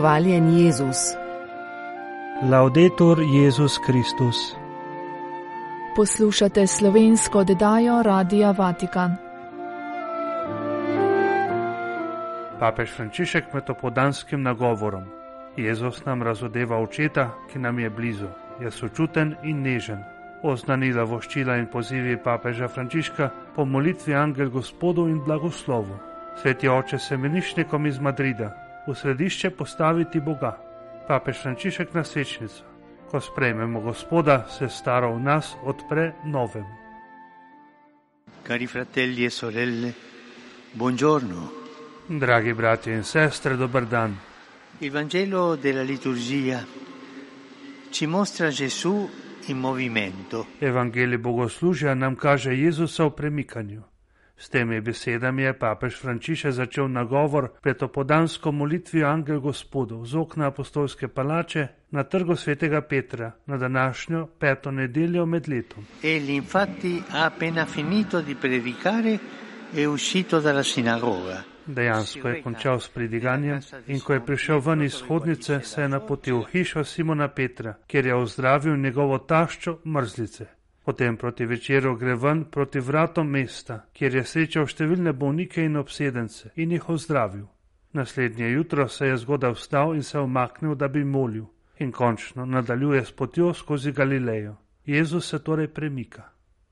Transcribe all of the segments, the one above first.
Hvaljen Jezus. Laudetur Jezus Kristus. Poslušate slovensko oddajo Radia Vatikan. Papež Frančišek med opodanskim nagovorom. Jezus nam razodeva očeta, ki nam je blizu, je sočuten in nežen. Oznanila voščila in pozivi papeža Frančiška po molitvi Angel Gospodu in blagoslovu. Sveti oče semenišnikom iz Madrida v središče postaviti Boga. Papež Frančišek na svečnico. Ko sprejmemo Gospoda, se staro v nas odpre novemu. Cari fratelli e sorelle, buongiorno. Dragi bratje in sestre, dober dan. Il Vangelo della liturgia ci mostra Gesù in movimento. Evangelij bogoslužja nam kaže Jezusa v premikanju. S temi besedami je papež Frančišek začel nagovor pred opodansko molitvijo Angel Gospodov z okna apostolske palače na trgu svetega Petra na današnjo peto nedeljo med letom. Egli infatti ha appena finito di predicare e uscito dalla sinagoga. Dejansko je končal s pridiganjem in ko je prišel ven iz hodnice, se je napotil v hišo Simona Petra, kjer je ozdravil njegovo taščo mrzlice. Potem proti večeru gre ven proti vratom mesta, kjer je srečal številne bolnike in obsedence in jih ozdravil. Naslednje jutro se je zgodaj vstal in se omaknil, da bi molil, in končno nadaljuje s potjo skozi Galilejo. Jezus se torej premika.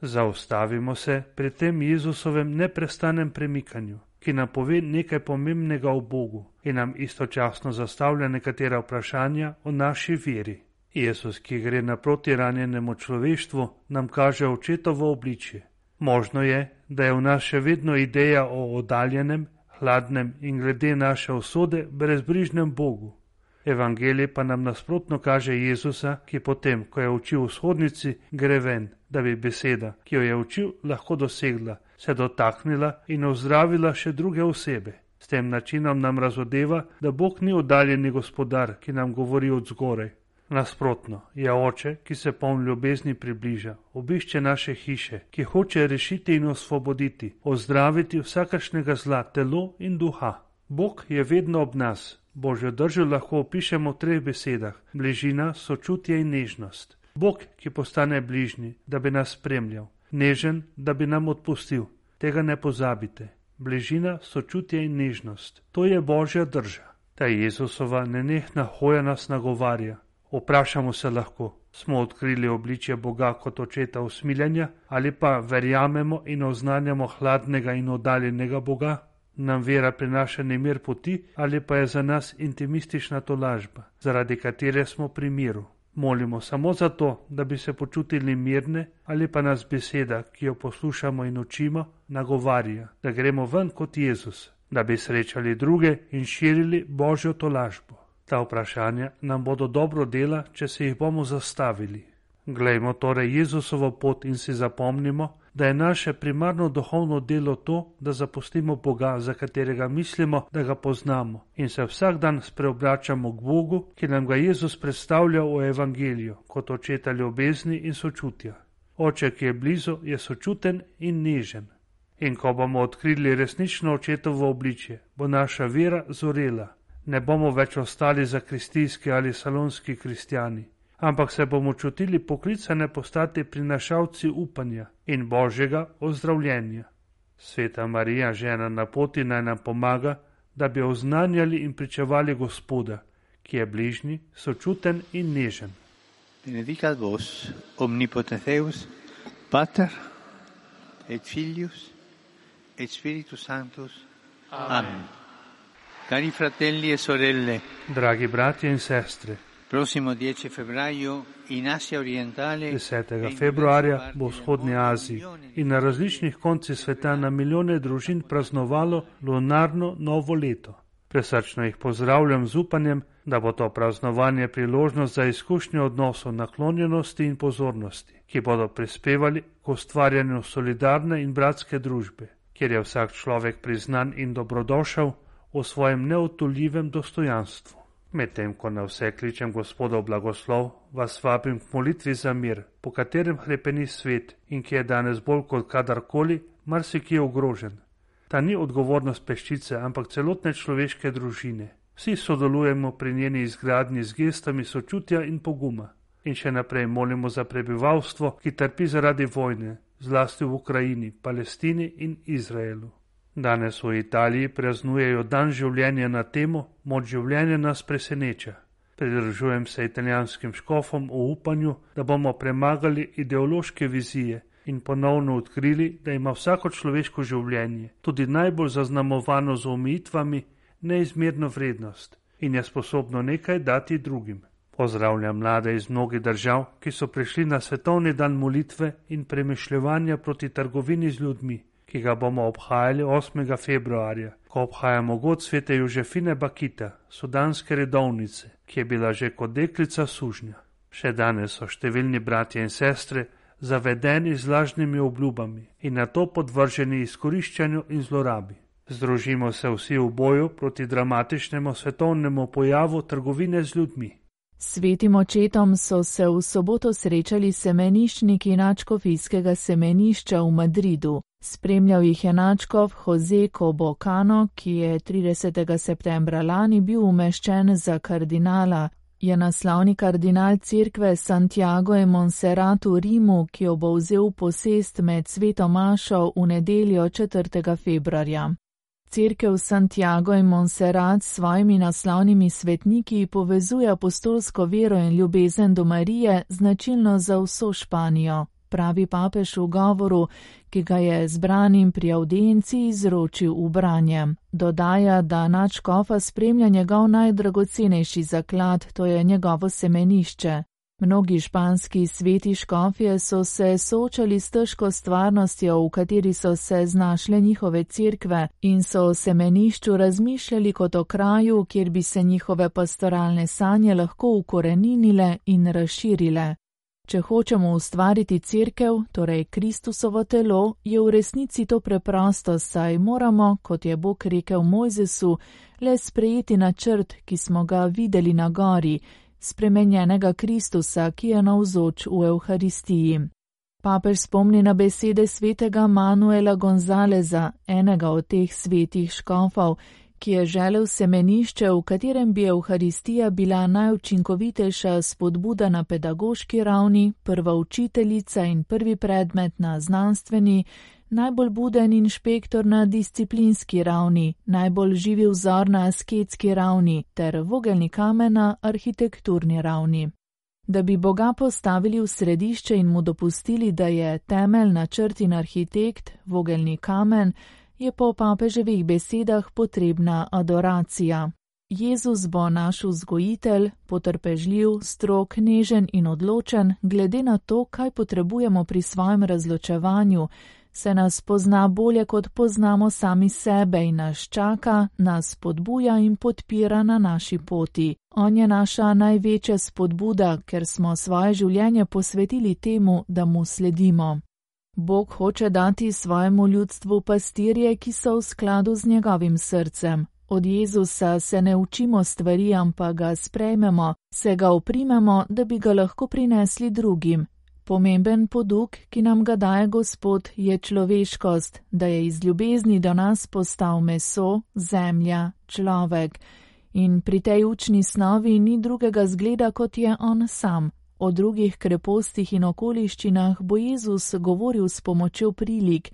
Zaustavimo se pri tem Jezusovem neprestanem premikanju, ki nam pove nekaj pomembnega o Bogu in nam istočasno zastavlja nekatera vprašanja o naši veri. Jezus, ki gre naproti ranjenemu človeštvu, nam kaže očetovo obličje. Možno je, da je v nas še vedno ideja o oddaljenem, hladnem in glede naše usode brezbrižnem Bogu. Evangelij pa nam nasprotno kaže Jezusa, ki potem, ko je učil v shodnici, gre ven, da bi beseda, ki jo je učil, lahko dosegla, se dotaknila in ozdravila še druge osebe. S tem načinom nam razodeva, da Bog ni oddaljeni gospodar, ki nam govori od zgoraj. Nasprotno, je oče, ki se poln ljubezni približa, obišče naše hiše, ki hoče rešiti in osvoboditi, ozdraviti vsakašnega zla, telo in duha. Bog je vedno ob nas. Božjo držo lahko opišemo v treh besedah: bližina, sočutje in nežnost. Bog, ki postane bližnji, da bi nas spremljal, nežen, da bi nam odpustil. Tega ne pozabite. Bližina, sočutje in nežnost. To je Božja drža. Ta Jezusova nenehna hoja nas nagovarja. Vprašamo se lahko, smo odkrili obličje Boga kot očeta usmiljenja ali pa verjamemo in oznanjamo hladnega in oddaljenega Boga? Nam vera prinaša nemir poti ali pa je za nas intimistična tolažba, zaradi katere smo pri miru? Molimo samo zato, da bi se počutili mirne ali pa nas beseda, ki jo poslušamo in učimo, nagovarja, da gremo ven kot Jezus, da bi srečali druge in širili Božjo tolažbo. Ta vprašanja nam bodo dobro dela, če se jih bomo zastavili. Glejmo torej Jezusovo pot in si zapomnimo, da je naše primarno duhovno delo to, da zapustimo Boga, za katerega mislimo, da ga poznamo, in se vsak dan spreobračamo k Bogu, ki nam ga Jezus predstavlja v Evangeliju kot očeta ljubezni in sočutja. Oče, ki je blizu, je sočuten in nežen. In ko bomo odkrili resnično očetovo obličje, bo naša vera zorela. Ne bomo več ostali za kristijski ali salonski kristijani ampak se bomo čutili poklicane postati prinašalci upanja in božjega ozdravljenja. Sveta Marija, žena na poti, naj nam pomaga, da bi oznanjali in pričevali Gospoda, ki je bližnji, sočuten in nežen. Benedicat vos, omnipotenteus, Pater, et Filius, et Spiritus Sanctus. Amen. Cari fratelli e sorelle, Dragi bratje in sestre, prossimo 10 febbraio in Asia orientale 10. februarja bo v vzhodni Aziji in na različnih koncih sveta na milijone družin praznovalo lunarno novo leto. Presrčno jih pozdravljam z upanjem, da bo to praznovanje priložnost za izkušnjo odnosov naklonjenosti in pozornosti, ki bodo prispevali k ustvarjanju solidarne in bratske družbe, kjer je vsak človek priznan in dobrodošel v svojem neotuljivem dostojanstvu. Medtem ko na vse kličem Gospodov blagoslov, vas vabim k molitvi za mir, po katerem hrepeni svet in ki je danes bolj kot kadarkoli, marsikje ogrožen. Ta ni odgovornost peščice, ampak celotne človeške družine. Vsi sodelujemo pri njeni izgradnji z gestami sočutja in poguma. In še naprej molimo za prebivalstvo, ki trpi zaradi vojne, zlasti v Ukrajini, Palestini in Izraelu. Danes v Italiji praznujejo dan življenja na temo Moč življenja nas preseneča. Pridružujem se italijanskim škofom v upanju, da bomo premagali ideološke vizije in ponovno odkrili, da ima vsako človeško življenje, tudi najbolj zaznamovano z omejitvami, neizmerno vrednost in je sposobno nekaj dati drugim. Pozdravljam mlade iz mnogih držav, ki so prišli na svetovni dan molitve in premišljevanja proti trgovini z ljudmi, ki ga bomo obhajali 8. februarja, ko obhajamo god svete Jožefine Bakita, sudanske redovnice, ki je bila že kot deklica sužnja. Še danes so številni bratje in sestre zavedeni z lažnimi obljubami in na to podvrženi izkoriščanju in zlorabi. Združimo se vsi v boju proti dramatičnemu svetovnemu pojavu trgovine z ljudmi. Svetim očetom so se v soboto srečali semeniščniki načkofijskega semenišča v Madridu. Spremljal jih je načkov Jose Cobocano, ki je 30. septembra lani bil umeščen za kardinala. Je naslovni kardinal cerkve Santiago in Monserrat v Rimu, ki jo bo vzel posest med sveto mašo v nedeljo 4. februarja. Cerkev Santiago in Monserrat s svojimi naslovnimi svetniki povezuje apostolsko vero in ljubezen do Marije značilno za vso Španijo, pravi papež v govoru, ki ga je zbranim pri audienci izročil v branje. Dodaja, da načkofa spremlja njegov najdragocenejši zaklad, to je njegovo semenišče. Mnogi španski sveti škofje so se soočali s težko stvarnostjo, v kateri so se znašle njihove cerkve in so o semenišču razmišljali kot o kraju, kjer bi se njihove pastoralne sanje lahko ukoreninile in razširile. Če hočemo ustvariti cerkev, torej Kristusovo telo, je v resnici to preprosto, saj moramo, kot je Bog rekel Mojzesu, le sprejeti načrt, ki smo ga videli na gori, spremenjenega Kristusa, ki je navzoč v Euharistiji. Papež spomni na besede svetega Manuela Gonzaleza, enega od teh svetih škofov, ki je želel semenišče, v katerem bi Euharistija bila najučinkovitejša spodbuda na pedagoški ravni, prva učiteljica in prvi predmet na znanstveni, najbolj buden inšpektor na disciplinski ravni, najbolj živi vzor na asketski ravni ter vogelni kamen na arhitekturni ravni. Da bi Boga postavili v središče in mu dopustili, da je temelj načrt in arhitekt, vogelni kamen, je po papeževih besedah potrebna adoracija. Jezus bo naš vzgojitelj, potrpežljiv, strok, nežen in odločen, glede na to, kaj potrebujemo pri svojem razločevanju, se nas pozna bolje, kot poznamo sami sebe in nas čaka, nas podbuja in podpira na naši poti. On je naša največja spodbuda, ker smo svoje življenje posvetili temu, da mu sledimo. Bog hoče dati svojemu ljudstvu pastirje, ki so v skladu z njegovim srcem. Od Jezusa se ne učimo stvari, ampak ga sprejmemo, se ga oprimemo, da bi ga lahko prinesli drugim, Pomemben poduk, ki nam ga daje Gospod, je človeškost, da je iz ljubezni do nas postal meso, zemlja, človek. In pri tej učni snovi ni drugega zgleda, kot je on sam. O drugih krepostih in okoliščinah bo Jezus govoril s pomočjo prilik,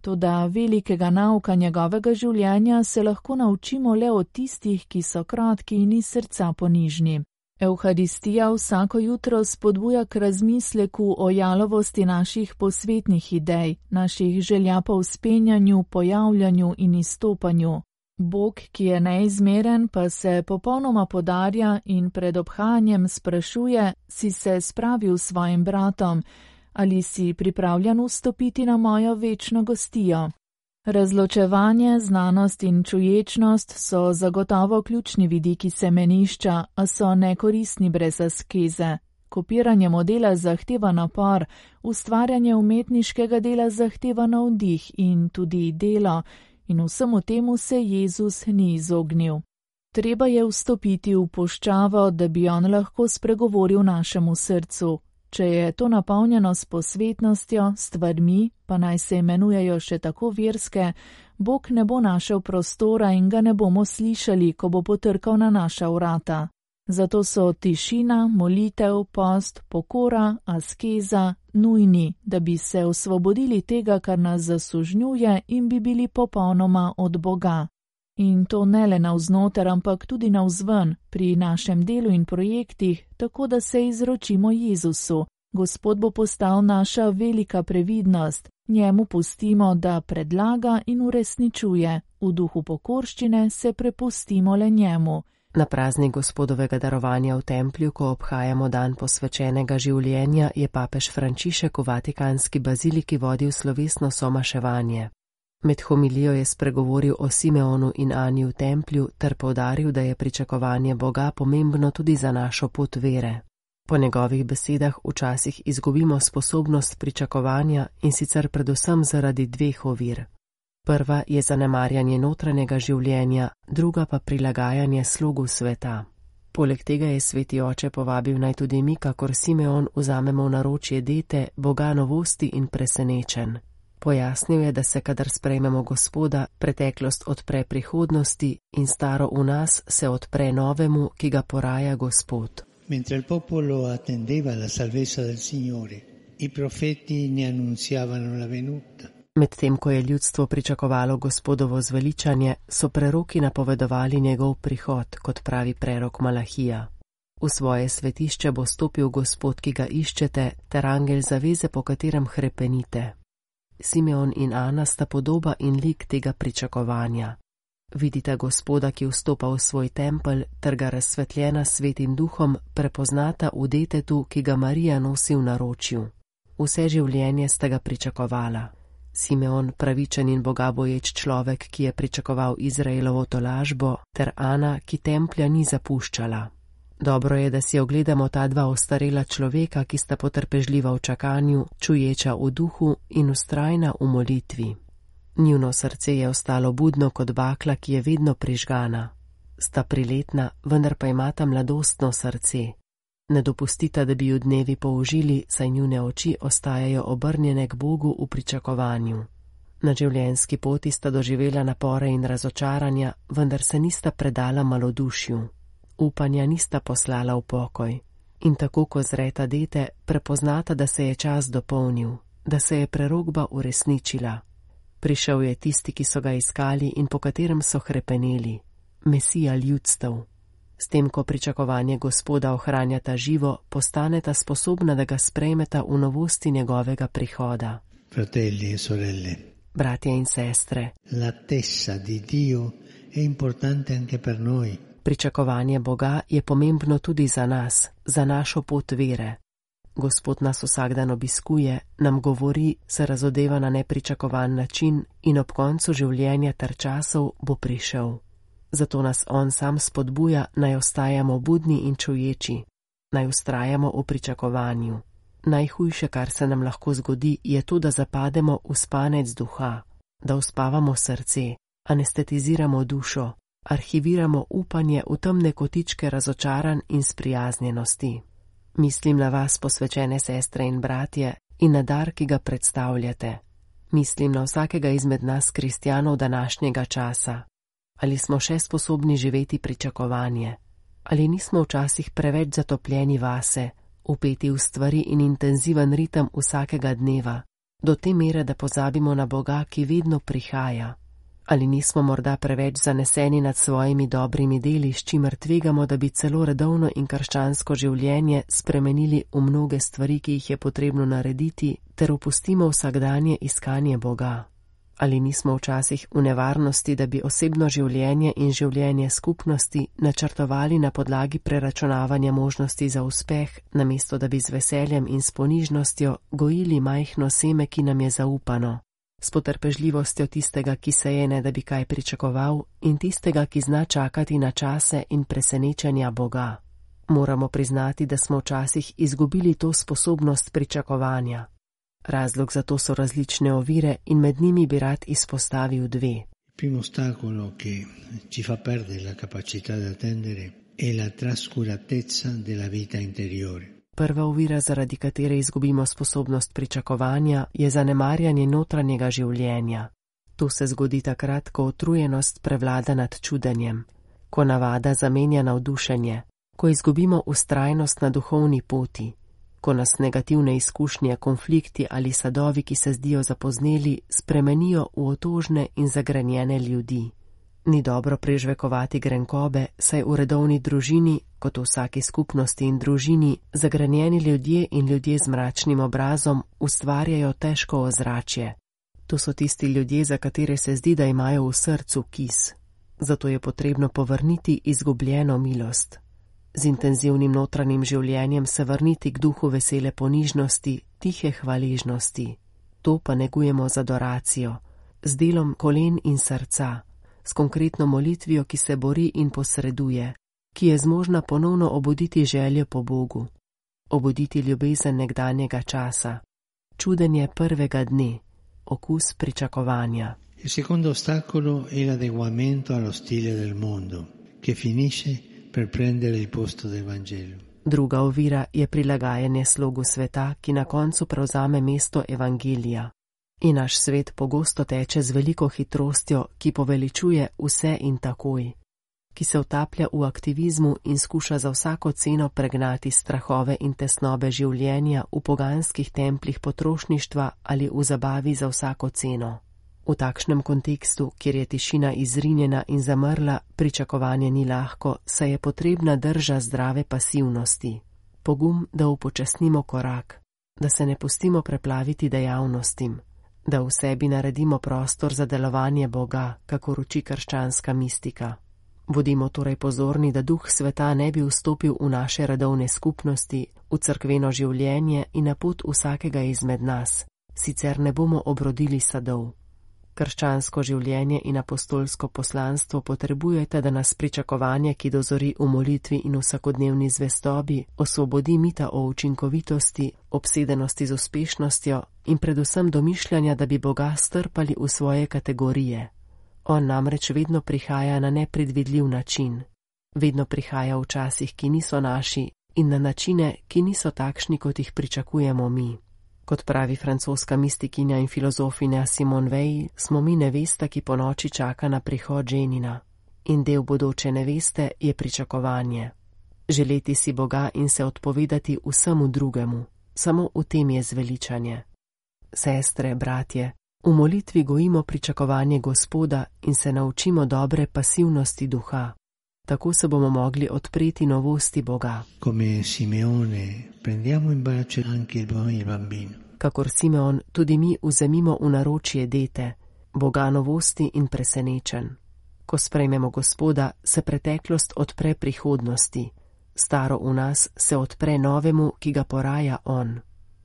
toda velikega nauka njegovega življenja se lahko naučimo le od tistih, ki so kratki in iz srca ponižni. Euharistija vsako jutro spodbuja k razmisleku o jalovosti naših posvetnih idej, naših želja po uspenjanju, pojavljanju in izstopanju. Bog, ki je neizmeren, pa se popolnoma podarja in pred obhajanjem sprašuje, si se spravil s svojim bratom, ali si pripravljen vstopiti na mojo večno gostijo. Razločevanje, znanost in čuječnost so zagotovo ključni vidiki semenišča, a so nekoristni brez askeze. Kopiranje modela zahteva napor, ustvarjanje umetniškega dela zahteva navdih in tudi delo, in vsemu temu se Jezus ni izognil. Treba je vstopiti v poščavo, da bi on lahko spregovoril našemu srcu, Če je to napolnjeno s posvetnostjo, stvarmi, pa naj se imenujejo še tako verske, Bog ne bo našel prostora in ga ne bomo slišali, ko bo potrkal na naša vrata. Zato so tišina, molitev, post, pokora, askeza nujni, da bi se osvobodili tega, kar nas zasužnjuje in bi bili popolnoma od Boga. In to ne le navznoter, ampak tudi navzven, pri našem delu in projektih, tako da se izročimo Jezusu. Gospod bo postal naša velika previdnost, njemu pustimo, da predlaga in uresničuje, v duhu pokorščine se prepustimo le njemu. Na praznik gospodovega darovanja v templju, ko obhajamo dan posvečenega življenja, je papež Frančišek v Vatikanski baziliki vodil slovesno somaševanje. Med homilijo je spregovoril o Simeonu in Ani v templju ter povdaril, da je pričakovanje Boga pomembno tudi za našo pot vere. Po njegovih besedah včasih izgubimo sposobnost pričakovanja in sicer predvsem zaradi dveh ovir. Prva je zanemarjanje notranjega življenja, druga pa prilagajanje slogu sveta. Poleg tega je sveti oče povabil naj tudi mi, kakor Simeon, vzamemo v naročje dete, boga novosti in presenečen. Pojasnil je, da se, kadar sprejmemo gospoda, preteklost odpre prihodnosti in staro v nas se odpre novemu, ki ga poraja gospod. Mentre il popolo attendeva la salvezza del Signore, i profeti ne annunziavano la venuta. Medtem ko je ljudstvo pričakovalo gospodovo zveličanje, so preroki napovedovali njegov prihod, kot pravi prerok Malahija. V svoje svetišče bo stopil gospod, ki ga iščete, ter angel zaveze, po katerem hrepenite. Simeon in Ana sta podoba in lik tega pričakovanja. Vidite gospoda, ki vstopa v svoj tempelj, ter ga razsvetljena svetim duhom prepoznata v detetu, ki ga Marija nosi v naročju. Vse življenje sta ga pričakovala. Simeon, pravičen in bogaboječ človek, ki je pričakoval Izraelovo tolažbo, ter Ana, ki templja ni zapuščala. Dobro je, da si ogledamo ta dva ostarela človeka, ki sta potrpežljiva v čakanju, čuječa v duhu in ustrajna v molitvi. Njuno srce je ostalo budno kot bakla, ki je vedno prižgana. Sta priletna, vendar pa imata mladostno srce, Ne dopustite, da bi ju dnevi použili, saj njune oči ostajajo obrnjene k Bogu v pričakovanju. Na življenjski poti sta doživela napore in razočaranja, vendar se nista predala malodušju. Upanja nista poslala v pokoj. In tako, ko zreta dete, prepoznata, da se je čas dopolnil, da se je prerogba uresničila. Prišel je tisti, ki so ga iskali in po katerem so hrepeneli, Mesija ljudstev. S tem, ko pričakovanje gospoda ohranjata živo, postaneta sposobna, da ga sprejmeta v novosti njegovega prihoda. Fratelli in sorelle. Bratje in sestre. L'attesa di Dio è importante anche per noi. Pričakovanje Boga je pomembno tudi za nas, za našo pot vere. Gospod nas vsak dan obiskuje, nam govori, se razodeva na nepričakovan način in ob koncu življenja ter časov bo prišel zato nas on sam spodbuja, naj ostajamo budni in čuječi, naj ustrajamo v pričakovanju. Najhujše, kar se nam lahko zgodi, je to, da zapademo v spanec duha, da uspavamo srce, anestetiziramo dušo, arhiviramo upanje v temne kotičke razočaran in sprijaznjenosti. Mislim na vas, posvečene sestre in bratje, in na dar, ki ga predstavljate. Mislim na vsakega izmed nas, kristjanov današnjega časa, ali smo še sposobni živeti pričakovanje, ali nismo včasih preveč zatopljeni vase, upeti v stvari in intenziven ritem vsakega dneva, do te mere, da pozabimo na Boga, ki vedno prihaja. Ali nismo morda preveč zaneseni nad svojimi dobrimi deli, s čimer tvegamo, da bi celo redovno in krščansko življenje spremenili v mnoge stvari, ki jih je potrebno narediti, ter opustimo vsakdanje iskanje Boga? Ali nismo včasih v nevarnosti, da bi osebno življenje in življenje skupnosti načrtovali na podlagi preračunavanja možnosti za uspeh, namesto da bi z veseljem in s ponižnostjo gojili majhno seme, ki nam je zaupano, s potrpežljivostjo tistega, ki se je ne da bi kaj pričakoval, in tistega, ki zna čakati na čase in presenečenja Boga. Moramo priznati, da smo včasih izgubili to sposobnost pričakovanja. Razlog za to so različne ovire in med njimi bi rad izpostavil dve. Primo ostacolo, ki ci fa perdere la capacità di attendere, è la trascuratezza della vita interiore. Prva ovira, zaradi katere izgubimo sposobnost pričakovanja, je zanemarjanje notranjega življenja. To se zgodi takrat, ko utrujenost prevlada nad čudenjem, ko navada zamenja navdušenje, ko izgubimo ustrajnost na duhovni poti, ko nas negativne izkušnje, konflikti ali sadovi, ki se zdijo zapozneli, spremenijo v otožne in zagrenjene ljudi. Ni dobro prežvekovati grenkobe, saj v redovni družini, kot v vsaki skupnosti in družini, zagrenjeni ljudje in ljudje z mračnim obrazom ustvarjajo težko ozračje. To so tisti ljudje, za katere se zdi, da imajo v srcu kis. Zato je potrebno povrniti izgubljeno milost. Z intenzivnim notranjim življenjem se vrniti k duhu vesele ponižnosti, tihe hvaležnosti. To pa negujemo z adoracijo, z delom kolen in srca s konkretno molitvijo, ki se bori in posreduje, ki je zmožna ponovno obuditi željo po Bogu, obuditi ljubezen nekdanjega časa, čudenje prvega dne, okus pričakovanja. Il secondo ostacolo è l'adeguamento allo stile del mondo, che finisce per prendere il posto del Vangelo. Druga ovira je prilagajanje slogu sveta, ki na koncu prevzame mesto Evangelija. In naš svet pogosto teče z veliko hitrostjo, ki poveličuje vse in takoj, ki se utaplja v aktivizmu in skuša za vsako ceno pregnati strahove in tesnobe življenja v poganskih templih potrošništva ali v zabavi za vsako ceno. V takšnem kontekstu, kjer je tišina izrinjena in zamrla, pričakovanje ni lahko, saj je potrebna drža zdrave pasivnosti, pogum, da upočasnimo korak, da se ne pustimo preplaviti dejavnostim da v sebi naredimo prostor za delovanje Boga, kako ruči krščanska mistika. Bodimo torej pozorni, da duh sveta ne bi vstopil v naše redovne skupnosti, v crkveno življenje in na pot vsakega izmed nas, sicer ne bomo obrodili sadov. Krščansko življenje in apostolsko poslanstvo potrebujete, da nas pričakovanje, ki dozori v molitvi in vsakodnevni zvestobi, osvobodi mita o učinkovitosti, obsedenosti z uspešnostjo in predvsem domišljanja, da bi Boga strpali v svoje kategorije. On namreč vedno prihaja na nepredvidljiv način, vedno prihaja v časih, ki niso naši in na načine, ki niso takšni, kot jih pričakujemo mi. Kot pravi francoska mistikinja in filozofinja Simon Weil, smo mi nevesta, ki po noči čaka na prihod ženina. In del bodoče neveste je pričakovanje. Želeti si Boga in se odpovedati vsemu drugemu, samo v tem je zveličanje. Sestre, bratje, v molitvi gojimo pričakovanje Gospoda in se naučimo dobre pasivnosti duha. Tako se bomo mogli odpreti novosti Boga. Kakor Simeon, tudi mi vzemimo v naročje dete, Boga novosti in presenečen. Ko sprejmemo Gospoda, se preteklost odpre prihodnosti, staro v nas se odpre novemu, ki ga poraja On.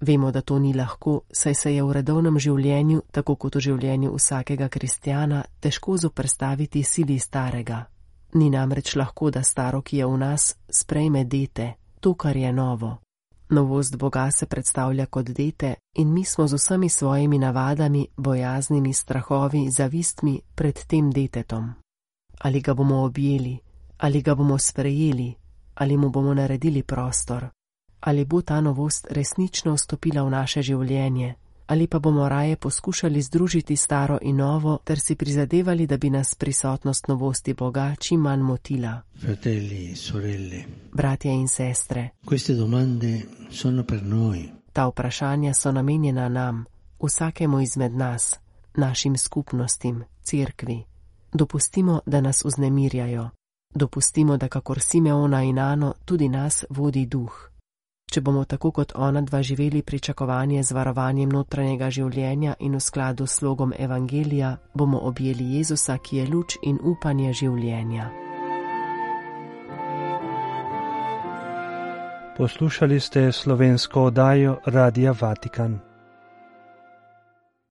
Vemo, da to ni lahko, saj se je v redovnem življenju, tako kot v življenju vsakega kristjana, težko zoprstaviti sili starega. Ni namreč lahko, da staro, ki je v nas, sprejme dete, to, kar je novo. Novost Boga se predstavlja kot dete in mi smo z vsemi svojimi navadami, bojaznimi, strahovi, zavistmi pred tem detetom. Ali ga bomo objeli, ali ga bomo sprejeli, ali mu bomo naredili prostor, ali bo ta novost resnično vstopila v naše življenje, ali pa bomo raje poskušali združiti staro in novo, ter si prizadevali, da bi nas prisotnost novosti Boga čim manj motila. Fratelli, sorelle. Bratje in sestre. Ta vprašanja so namenjena nam, vsakemu izmed nas, našim skupnostim, cerkvi. Dopustimo, da nas vznemirjajo. Dopustimo, da kakor Simeona in Ano tudi nas vodi duh. Če bomo tako kot ona dva živeli pričakovanje z varovanjem notranjega življenja in v skladu s slogom Evangelija, bomo objeli Jezusa, ki je luč in upanje življenja. Poslušali ste slovensko oddajo Radia Vatikan.